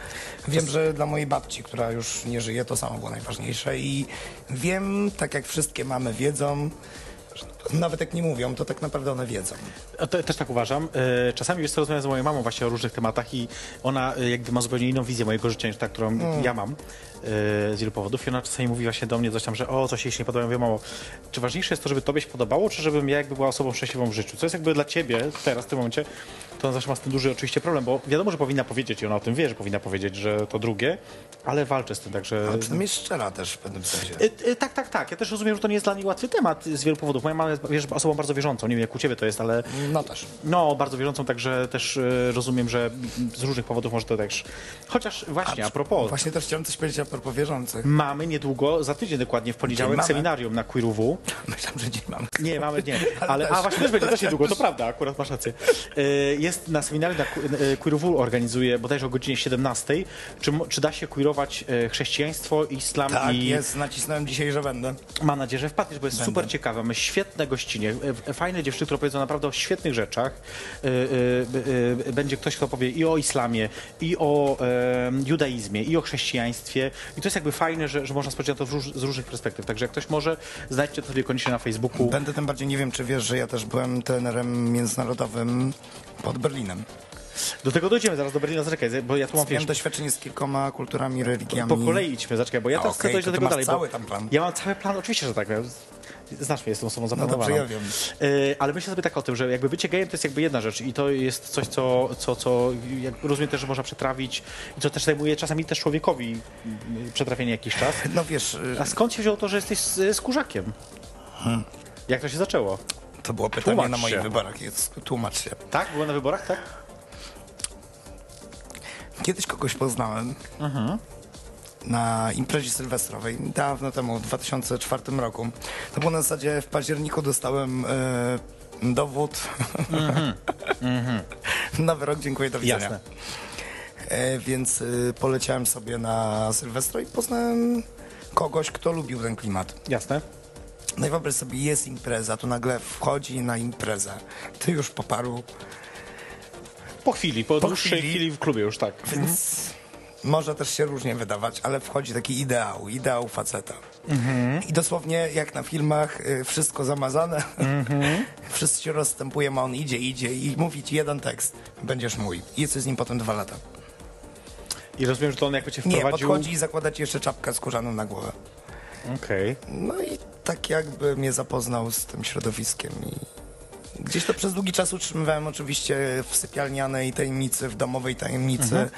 Wiem, że dla mojej babci, która już nie żyje, to samo było najważniejsze i wiem, tak jak wszystkie mamy wiedzą, że nawet jak nie mówią, to tak naprawdę one wiedzą. A To, też tak uważam. E, Czasami wiesz co, rozmawiam z moją mamą właśnie o różnych tematach i ona e, jakby ma zupełnie inną wizję mojego życia niż ta, którą ja mam e, z wielu powodów. I ona czasami mówi właśnie do mnie coś tam, że o, coś jej się nie podoba. Ja mówię, mamo, czy ważniejsze jest to, żeby tobie się podobało, czy żebym ja jakby była osobą szczęśliwą w życiu? Co jest jakby dla ciebie teraz, w tym momencie, to ona zawsze ma z tym duży oczywiście problem, bo wiadomo, że powinna powiedzieć i ona o tym wie, że powinna powiedzieć, że to drugie, ale walczę z tym, także... Ale przynajmniej szczera też w pewnym sensie. Tak, tak, tak. Ja też rozumiem, że to nie jest dla niej łatwy temat z wielu powodów. Moja mama jest wiesz, osobą bardzo wierzącą. Nie wiem, jak u ciebie to jest, ale No też. no, bardzo wierzącą, także też e, rozumiem, że z różnych powodów może to też. Chociaż właśnie, a propos, Właśnie też chciałem coś powiedzieć a propos wierzących. mamy niedługo, za tydzień dokładnie, w poniedziałek mamy? seminarium na Queerwu. Myślałem, że dzień mam. Nie, mamy, nie. Ale Ale, też. a właśnie też będzie też niedługo, to prawda, akurat masz rację. E, Jest na seminarium na Que- e, organizuje bodajże o godzinie 17. Czy, czy da się queerować chrześcijaństwo, islam Tak, i... jest, nacisnąłem dzisiaj, że będę. Mam nadzieję, że wpadniesz, bo jest Będę. super ciekawe. Mamy świetne gościnie, e, fajne dziewczyny, które powiedzą naprawdę o świetnych rzeczach. E, e, e, Będzie ktoś, kto powie i o islamie, i o e, judaizmie, i o chrześcijaństwie. I to jest jakby fajne, że, że można spojrzeć na to z różnych perspektyw. Także jak ktoś może, znajdźcie to sobie koniecznie na Facebooku. Będę tym bardziej, nie wiem czy wiesz, że ja też byłem trenerem międzynarodowym pod Berlinem. Do tego dojdziemy zaraz do Berlina, zaczekaj, bo ja tu mam, Miałem doświadczenie z kilkoma kulturami, religiami. po kolei idźmy, zaczekaj, bo ja A, teraz chcę dojść do tego dalej. cały tam plan. Ja mam cały plan, oczywiście, że tak. Znasz mnie, jestem osobą zaplanowaną. dobrze, ja wiem. E, ale myślę sobie tak o tym, że jakby bycie gejem to jest jakby jedna rzecz i to jest coś, co, co, co jak rozumiem też, że można przetrawić i co też zajmuje czasami też człowiekowi mm, przetrawienie jakiś czas. No wiesz, y, A skąd się wzięło to, że jesteś z, z kurzakiem? Jak to się zaczęło? to było pytanie Tłumacz na moich się. wyborach. Jest, tłumacz się. Tak? Było na wyborach, tak? Kiedyś kogoś poznałem na imprezie sylwestrowej, dawno temu, w 2004 roku. To było na zasadzie, w październiku dostałem e, dowód na wyrok, dziękuję, do widzenia. Jasne. E, więc y, poleciałem sobie na Sylwestra i poznałem kogoś, kto lubił ten klimat. Jasne. No i wyobraź sobie, jest impreza, tu nagle wchodzi na imprezę. Ty już po paru, Po chwili, po, Po dłuższej chwili. chwili w klubie już, tak. więc może też się różnie wydawać, ale wchodzi taki ideał, ideał faceta. I dosłownie jak na filmach, y, wszystko zamazane, wszyscy się rozstępują, a on idzie, idzie i mówi ci jeden tekst, będziesz mój. I jesteś z nim potem dwa lata. I rozumiem, że to on jakby cię Nie, wprowadził... podchodzi i zakłada ci jeszcze czapkę skórzaną na głowę. Okej. No i tak jakby mnie zapoznał z tym środowiskiem i gdzieś to przez długi czas utrzymywałem oczywiście w sypialnianej tajemnicy, w domowej tajemnicy,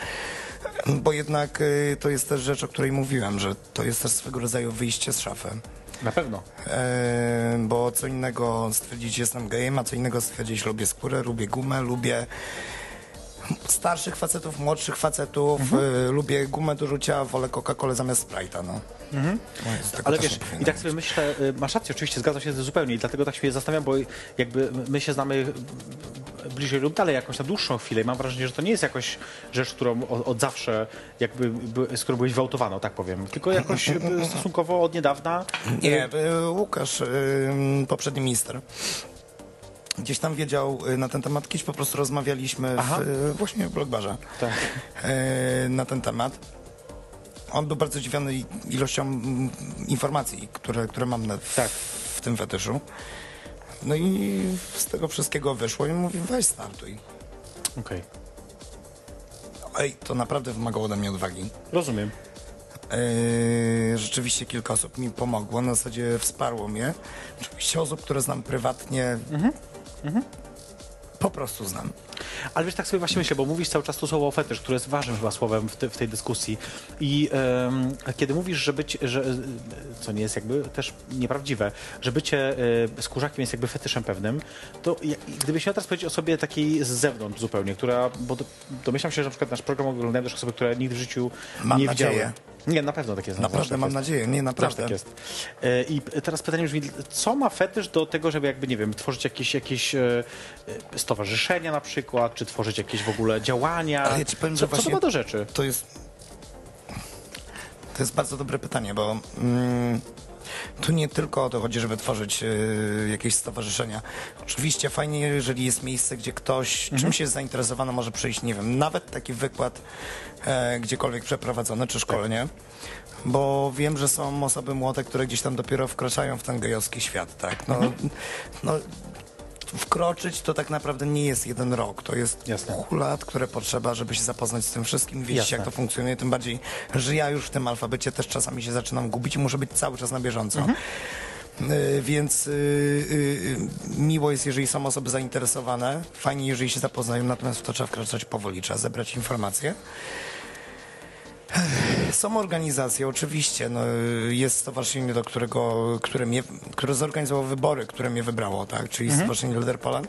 bo jednak y, to jest też rzecz, o której mówiłem, że to jest też swego rodzaju wyjście z szafy. Na pewno. E, bo co innego stwierdzić jestem gejem, a co innego stwierdzić lubię skórę, lubię gumę, lubię starszych facetów, młodszych facetów, Mhm. e, lubię gumę do rzucia, wolę Coca-Colę zamiast Sprite'a, no. No, jest Mhm. Ale też wiesz, nie i tak być. sobie myślę, y, masz rację, oczywiście, zgadzam się zupełnie i dlatego tak się zastanawiam, bo jakby my się znamy bliżej lub dalej jakąś na dłuższą chwilę i mam wrażenie, że to nie jest jakoś rzecz, którą od, od zawsze jakby, by- z którą byłeś gwałtowano, tak powiem, tylko jakoś y, stosunkowo od niedawna. Nie, y, Łukasz, y, poprzedni minister, gdzieś tam wiedział y, na ten temat, kiedyś po prostu rozmawialiśmy w, y, właśnie w blogbarze Tak. y, na ten temat. On był bardzo zdziwiony ilością informacji, które, które mam na, w, Tak. w tym fetyszu. No i z tego wszystkiego wyszło i mówi, weź startuj. Okej, Ej, to naprawdę wymagało ode mnie odwagi. rozumiem. Yy, rzeczywiście kilka osób mi pomogło, na zasadzie wsparło mnie. Oczywiście osób, które znam prywatnie, po prostu znam. Ale wiesz, tak sobie właśnie myślę, bo mówisz cały czas to słowo fetysz, które jest ważnym chyba słowem w, te, w tej dyskusji. I kiedy mówisz, że być, że, co nie jest jakby też nieprawdziwe, że bycie e, skórzakiem jest jakby fetyszem pewnym, to ja, gdybyś miał teraz powiedzieć o sobie takiej z zewnątrz zupełnie, która, bo do, domyślam się, że na przykład nasz program oglądają też osoby, które nigdy w życiu Mam nie nadzieję. widziały. Nie, na pewno tak jest. Naprawdę tak mam jest. nadzieję, nie Zawsze naprawdę. tak jest. E, I teraz pytanie brzmi, co ma fetysz do tego, żeby jakby, nie wiem, tworzyć jakieś, jakieś e, e, stowarzyszenia na przykład, czy tworzyć jakieś w ogóle działania? Ale ja ci powiem, co, co to ma do rzeczy? To jest. To jest bardzo dobre pytanie, bo mm, tu nie tylko o to chodzi, żeby tworzyć y, jakieś stowarzyszenia. Oczywiście fajnie, jeżeli jest miejsce, gdzie ktoś czymś jest zainteresowany, może przyjść, nie wiem, nawet taki wykład e, gdziekolwiek przeprowadzony, czy szkolenie. Bo wiem, że są osoby młode, które gdzieś tam dopiero wkraczają w ten gejowski świat, tak? No, no, wkroczyć to tak naprawdę nie jest jeden rok, to jest Jasne. lat, które potrzeba, żeby się zapoznać z tym wszystkim, wiedzieć Jasne. jak to funkcjonuje, tym bardziej, że ja już w tym alfabecie też czasami się zaczynam gubić i muszę być cały czas na bieżąco. Mhm. Y, Więc y, y, miło jest, jeżeli są osoby zainteresowane. Fajnie, jeżeli się zapoznają, natomiast w to trzeba wkraczać powoli, trzeba zebrać informacje. Są organizacje, oczywiście. No, jest stowarzyszenie, do którego, które, mnie, które zorganizowało wybory, które mnie wybrało, tak? czyli Mhm. Stowarzyszenie Leader Poland.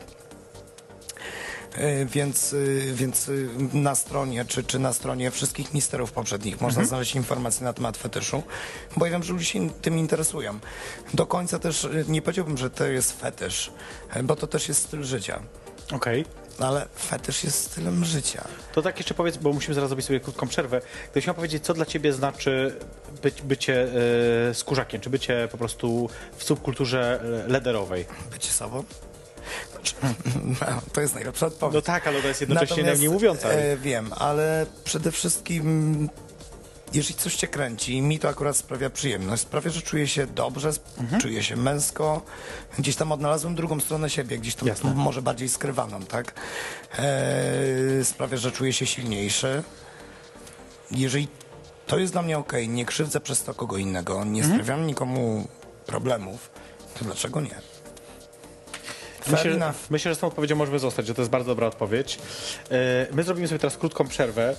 E, Więc, y, więc y, na stronie, czy, czy na stronie wszystkich ministerów poprzednich można Mhm. znaleźć informacje na temat fetyszu, bo ja wiem, że ludzie się tym interesują. Do końca też nie powiedziałbym, że to jest fetysz, e, bo to też jest styl życia. Okej. Ale fetysz jest stylem życia. To tak jeszcze powiedz, bo musimy zaraz zrobić sobie krótką przerwę. Gdybyś miał powiedzieć, co dla ciebie znaczy być, bycie e, skórzakiem, czy bycie po prostu w subkulturze e, lederowej? Bycie sobą. Znaczy, to jest najlepsza odpowiedź. No tak, ale to jest jednocześnie Natomiast, nie mówiąca. E, wiem, ale przede wszystkim, jeżeli coś cię kręci, mi to akurat sprawia przyjemność. Sprawia, że czuję się dobrze, Mhm. czuję się męsko. Gdzieś tam odnalazłem drugą stronę siebie, gdzieś tam Jasne. może bardziej skrywaną, tak? E, sprawia, że czuję się silniejszy. Jeżeli to jest dla mnie ok, nie krzywdzę przez to kogo innego, nie Mhm. sprawiam nikomu problemów, to dlaczego nie? Myślę, myślę, że z tą odpowiedzią możemy zostać, że to jest bardzo dobra odpowiedź. E, My zrobimy sobie teraz krótką przerwę.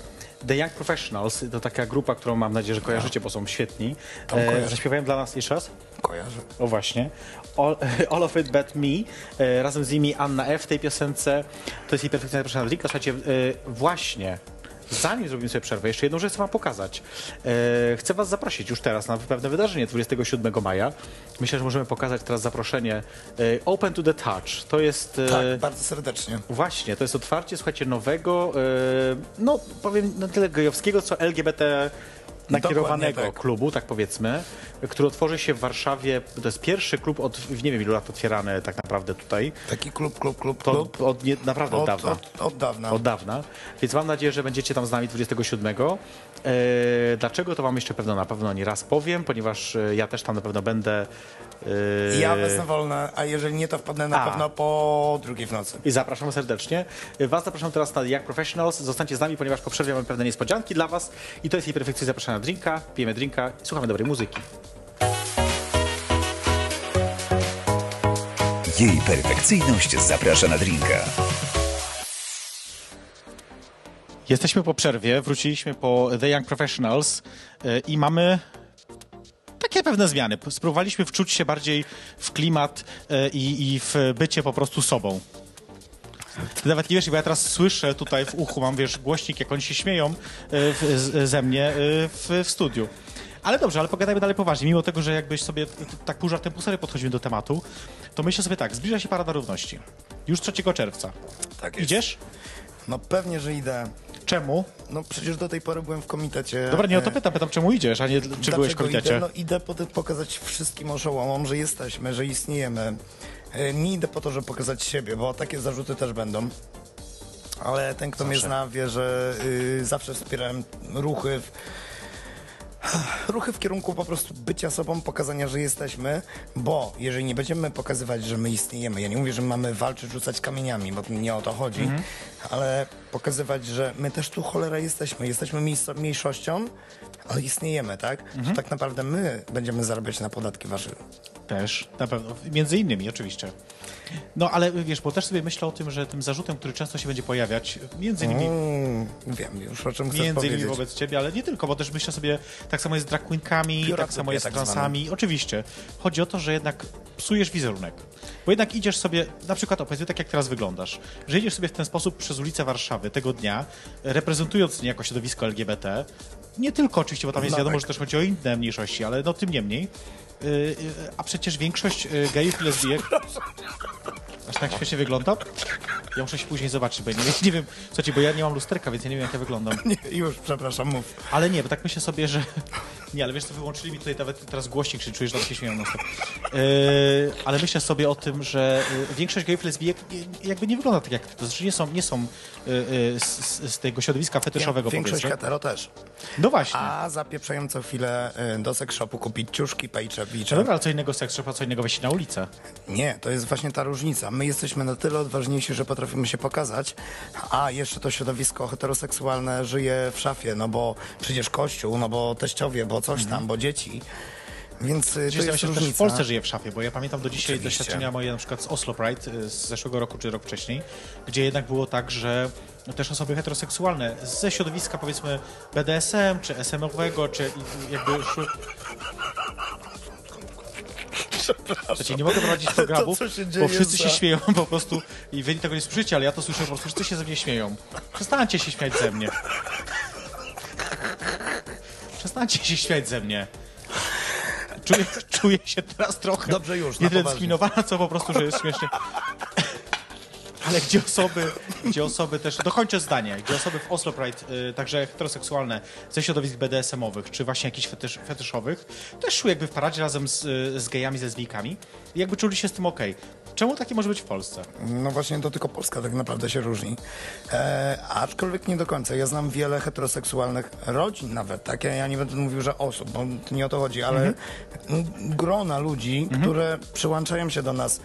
The Young Professionals to taka grupa, którą mam nadzieję, że kojarzycie, bo są świetni. E, zaśpiewają dla nas jeszcze raz? Kojarzę. O właśnie. All, all of it but me. E, razem z nimi Anna F. w tej piosence. To jest jej perfekcyjna Rika. Słuchajcie, e, właśnie. Zanim zrobimy sobie przerwę, jeszcze jedną rzecz chcę wam pokazać. E, chcę was zaprosić już teraz na pewne wydarzenie 27 maja. Myślę, że możemy pokazać teraz zaproszenie e, Open to the Touch. To jest... e, Tak, bardzo serdecznie. Właśnie, to jest otwarcie, słuchajcie, nowego, no powiem na tyle gejowskiego, co LGBT nakierowanego tak. klubu, tak powiedzmy, który otworzy się w Warszawie. To jest pierwszy klub od nie wiem ilu lat otwierany tak naprawdę tutaj. Taki klub, klub, klub, To klub. od, od, nie, naprawdę od, Od, dawna. od, od dawna. Od dawna. Więc mam nadzieję, że będziecie tam z nami 27. E, dlaczego to wam jeszcze pewno na pewno nie raz powiem, ponieważ e, ja też tam na pewno będę. E, Ja wezmę wolne, a jeżeli nie, to wpadnę na A. pewno po drugiej w nocy. I zapraszam serdecznie. Was zapraszam teraz na Young Professionals. Zostańcie z nami, ponieważ po przerwie mamy pewne niespodzianki dla Was. I to jest jej perfekcyjne zapraszania na drinka. Pijemy drinka i słuchamy dobrej muzyki. Jej perfekcyjność zaprasza na drinka. Jesteśmy po przerwie, wróciliśmy po The Young Professionals e, i mamy pewne zmiany. Spróbowaliśmy wczuć się bardziej w klimat e, i, i w bycie po prostu sobą. Ty nawet nie wiesz, bo ja teraz słyszę tutaj w uchu, mam wiesz, głośnik, jak oni się śmieją e, w, ze mnie e, w, w studiu. Ale dobrze, ale pogadajmy dalej poważnie. Mimo tego, że jakbyś sobie tak pół żartem, pół serio podchodzimy do tematu, to myślę sobie tak, zbliża się Parada Równości. Już 3 czerwca. Tak jest. Idziesz? No pewnie, że idę. Czemu? No przecież do tej pory byłem w komitecie. Dobra, nie o to e, pytam, pytam czemu idziesz, a nie czy Dlaczego byłeś w komitecie. Idę? No idę po to pokazać wszystkim oszołomom, że jesteśmy, że istniejemy. E, Nie idę po to, żeby pokazać siebie, bo takie zarzuty też będą. Ale ten, kto mnie zna, wie, że y, zawsze wspierałem ruchy w, ruchy w kierunku po prostu bycia sobą, pokazania, że jesteśmy, bo jeżeli nie będziemy pokazywać, że my istniejemy, ja nie mówię, że mamy walczyć, rzucać kamieniami, bo nie o to chodzi, Mhm. ale pokazywać, że my też tu cholera jesteśmy, jesteśmy mniejszością, ale istniejemy, tak? Mhm. To tak naprawdę my będziemy zarabiać na podatki wasze. Też, na pewno. Między innymi, oczywiście. No ale wiesz, bo też sobie myślę o tym, że tym zarzutem, który często się będzie pojawiać, między innymi, Mm, wiem już, o czym chcesz między innymi powiedzieć. wobec ciebie, ale nie tylko, bo też myślę sobie, tak samo jest z drag queenkami, tak samo jest z tak transami. Oczywiście. Chodzi o to, że jednak psujesz wizerunek. Bo jednak idziesz sobie, na przykład, o, powiedzmy tak jak teraz wyglądasz, że idziesz sobie w ten sposób przez ulicę Warszawy tego dnia, reprezentując niejako środowisko LGBT, nie tylko oczywiście, bo tam jest No wiadomo, tak. że też chodzi o inne mniejszości, ale no tym niemniej. Yy, yy, a przecież większość yy, gejów i lesbijek... Aż tak śmiesznie wygląda? Ja muszę się później zobaczyć, bo ja nie, nie wiem, słuchajcie, bo ja nie mam lusterka, więc ja nie wiem, jak ja wyglądam. Nie, już, przepraszam, mów. Ale nie, bo tak myślę sobie, że... Nie, ale wiesz co, wyłączyli mi tutaj nawet teraz głośnik, czyli czujesz, że tam się śmieją. Yy, ale myślę sobie o tym, że yy, większość gejów lesbijek jakby nie wygląda tak jak ty. To znaczy nie są, nie są yy, z, z- tego środowiska fetyszowego, Większość powiedzmy. hetero też. No właśnie. A zapieprzają co chwilę do sex shopu kupić ciuszki, pejcze, No bicze. dobra, ale co innego seks shop, a co innego wejść na ulicę. Nie, to jest właśnie ta różnica. My jesteśmy na tyle odważniejsi, że potrafimy się pokazać, a jeszcze to środowisko heteroseksualne żyje w szafie, no bo przecież kościół, no bo teściowie, bo coś tam, bo dzieci. Więc y, to jest też różnica. w Polsce żyje w szafie, bo ja pamiętam do dzisiaj Oczywiście. doświadczenia moje na przykład z Oslo Pride y, z zeszłego roku czy rok wcześniej, gdzie jednak było tak, że też osoby heteroseksualne ze środowiska powiedzmy BDSM czy SM-owego, czy jakby. Słuchajcie, nie mogę prowadzić programu, się bo wszyscy się za- śmieją po prostu i wy tego nie słyszycie, ale ja to słyszę po prostu, wszyscy się ze mnie śmieją. Przestańcie się śmiać ze mnie. Przestańcie się śmiać ze mnie. Czuję, czuję się teraz trochę Dobrze już, na nie tyle poważnie. dyskryminowana, co po prostu, że jest śmiesznie. Ale gdzie osoby, gdzie osoby też, dokończę zdanie, gdzie osoby w Oslo Pride, y, także heteroseksualne, ze środowisk BDSM-owych, czy właśnie jakichś fetysz, fetyszowych, też szły jakby w paradzie razem z, y, z gejami, ze lesbijkami i jakby czuli się z tym okej. Czemu takie może być w Polsce? No właśnie to tylko Polska tak naprawdę się różni. E, aczkolwiek nie do końca. Ja znam wiele heteroseksualnych rodzin nawet, tak? Ja, ja nie będę mówił, że osób, bo nie o to chodzi, ale Mhm. grona ludzi, które przyłączają się do nas.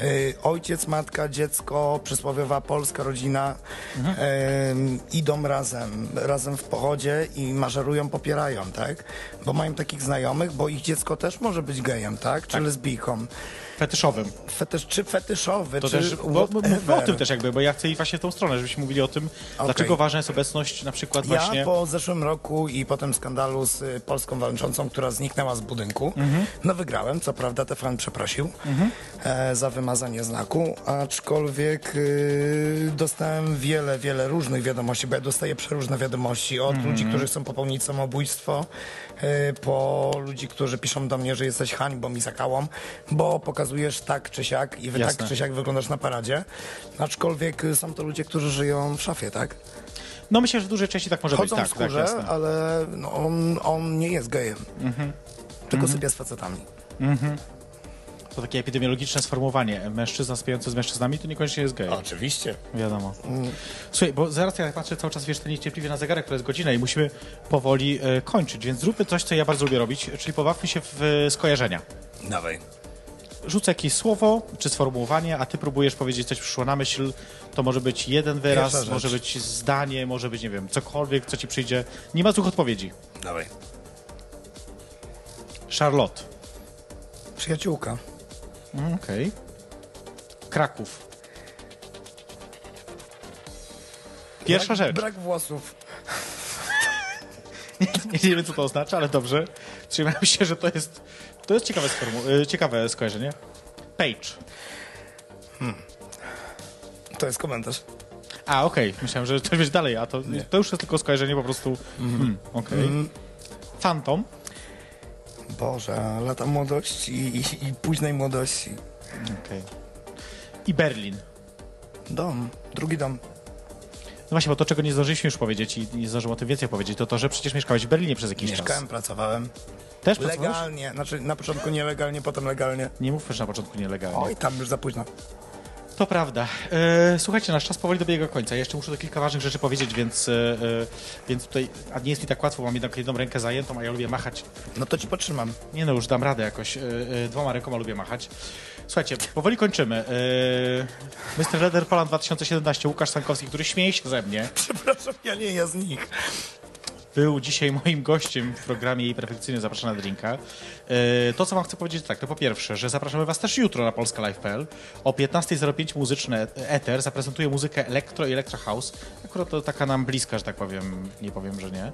E, ojciec, matka, dziecko, przysłowiowa polska rodzina Mhm. e, idą razem, razem w pochodzie i maszerują, popierają, tak? Bo mają takich znajomych, bo ich dziecko też może być gejem, tak? Czy lesbijką. Fetyszowym. Fetysz, czy fetyszowy, To czy też, bo, bo, o tym też jakby, bo ja chcę iść właśnie w tą stronę, żebyśmy mówili o tym, Okej. dlaczego ważna jest obecność na przykład właśnie... Ja po zeszłym roku i potem skandalu z y, Polską Walczącą, która zniknęła z budynku, Mhm. no wygrałem, co prawda TFN przeprosił e, za wymazanie znaku, aczkolwiek y, dostałem wiele, wiele różnych wiadomości, bo ja dostaję przeróżne wiadomości od Mhm. ludzi, którzy chcą popełnić samobójstwo, y, po ludzi, którzy piszą do mnie, że jesteś hańbą i zakałą, bo pokazujesz tak czy siak i wy Jasne. tak czy siak wyglądasz na paradzie, aczkolwiek y, są to ludzie, którzy żyją w szafie, tak? No myślę, że w dużej części tak może Chodzą być. w Tak, tak, skórze. Mhm. ale no, on, on nie jest gejem. Tylko sypia z facetami. To takie epidemiologiczne sformułowanie. Mężczyzna spający z mężczyznami to niekoniecznie jest gej. Oczywiście. Wiadomo. Słuchaj, bo zaraz ja patrzę cały czas, wiesz, to niecierpliwie na zegarek, to jest godzina i musimy powoli e, kończyć, więc zróbmy coś, co ja bardzo lubię robić, czyli pobawmy się w e, skojarzenia. Dawaj. Rzucę jakieś słowo czy sformułowanie, a ty próbujesz powiedzieć coś przyszło na myśl. To może być jeden wyraz, może być zdanie, może być, nie wiem, cokolwiek, co ci przyjdzie. Nie ma złych odpowiedzi. Dawaj. Charlotte. Przyjaciółka. Mm, Okej. Kraków. Pierwsza brak, rzecz. Brak włosów. Nie wiem, co to oznacza, ale dobrze. Trzymałem się, że to jest, to jest ciekawe, sformu- y, ciekawe skojarzenie. Page. To jest komentarz. A, okej. Myślałem, że coś będzie dalej, a to, to już jest tylko skojarzenie po prostu. Mm, okej. Phantom. Boże, lata młodości i, i, i późnej młodości. Okej. I Berlin. Dom. Drugi dom. No właśnie, bo to, czego nie zdążyliśmy już powiedzieć i nie zdążyłem o tym więcej powiedzieć, to to, że przecież mieszkałeś w Berlinie przez jakiś Mieszkałem, czas. pracowałem. Też pracowałeś? Legalnie. Znaczy na początku nielegalnie, potem legalnie. Nie mówmy, że na początku nielegalnie. Oj, tam już za późno. To prawda. E, słuchajcie, nasz czas powoli dobiega końca. Ja jeszcze muszę tu kilka ważnych rzeczy powiedzieć, więc, e, e, więc tutaj, a nie jest mi tak łatwo, mam jednak jedną rękę zajętą, a ja lubię machać. No to ci potrzymam. Nie no, już dam radę jakoś. E, e, dwoma rękoma lubię machać. Słuchajcie, powoli kończymy. E, Mr. Leather Poland 2017, Łukasz Stankowski, który śmieje się ze mnie, Przepraszam, ja nie ja z nich. Był dzisiaj moim gościem w programie jej perfekcyjnie zapraszana na drinka. E, To, co wam chcę powiedzieć, tak, to po pierwsze, że zapraszamy was też jutro na polskalive.pl. O 15.05 muzyczne Ether zaprezentuje muzykę elektro i electro house. Akurat to taka nam bliska, że tak powiem, nie powiem, że nie.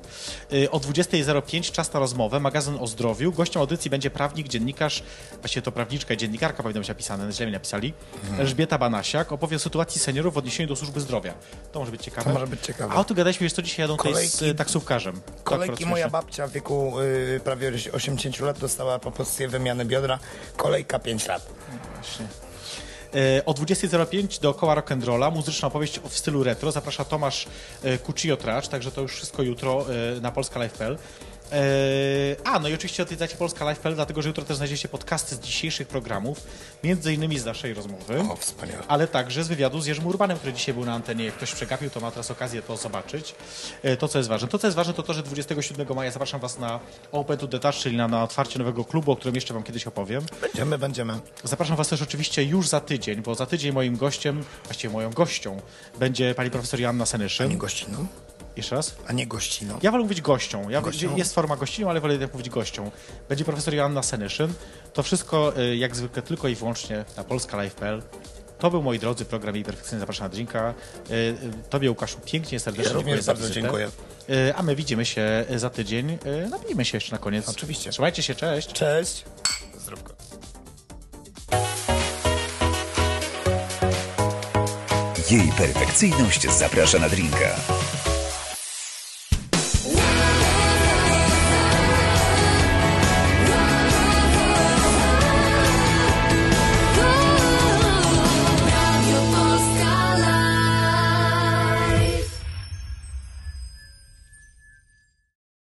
E, O 20.05 czas na rozmowę, magazyn o zdrowiu. Gościem audycji będzie prawnik, dziennikarz, właściwie to prawniczka i dziennikarka powinno być napisane, źle mi napisali. Elżbieta Banasiak opowie o sytuacji seniorów w odniesieniu do służby zdrowia. To może być ciekawe. To może być ciekawe. A o tu gadaliśmy, wiesz co, dzisiaj jadą tutaj z Kolejki- taksówkarzem. To Kolejki akurat moja babcia w wieku y, prawie 80 lat dostała propozycję wymiany biodra. Kolejka 5 lat. Właśnie. E, O 20.05 dookoła rock'n'rolla, muzyczna opowieść w stylu retro. Zaprasza Tomasz e, Kucio-Tracz, także to już wszystko jutro e, na polskalive.pl. E, A, no i oczywiście odwiedzacie polskalive.pl, dlatego że jutro też znajdziecie podcasty z dzisiejszych programów, między innymi z naszej rozmowy. O, wspaniale. Ale także z wywiadu z Jerzym Urbanem, który dzisiaj był na antenie. Jak ktoś przegapił, to ma teraz okazję to zobaczyć. E, To, co jest ważne. To, co jest ważne, to to, że 27 maja zapraszam Was na Open to the Touch, czyli na, na otwarcie nowego klubu, o którym jeszcze Wam kiedyś opowiem. Będziemy, będziemy. Zapraszam Was też oczywiście już za tydzień, bo za tydzień moim gościem, właściwie moją gością, będzie pani profesor Joanna Senyszyn. gościną? Jeszcze raz? A nie gościną. Ja wolę mówić gością. Ja, Gością? Jest forma gościnią, ale wolę jednak mówić gością. Będzie profesor Joanna Senyszyn. To wszystko, y, jak zwykle, tylko i wyłącznie na polskalive.pl. To był, moi drodzy, program Jej Perfekcyjnie Zapraszam na drinka. Y, y, Tobie, Łukaszu, pięknie, serdecznie Ja również bardzo wizytę. dziękuję. A my widzimy się za tydzień. Napijmy się jeszcze na koniec. Oczywiście. Trzymajcie się, cześć. Cześć. Zdrówko. Jej perfekcyjność zaprasza na drinka.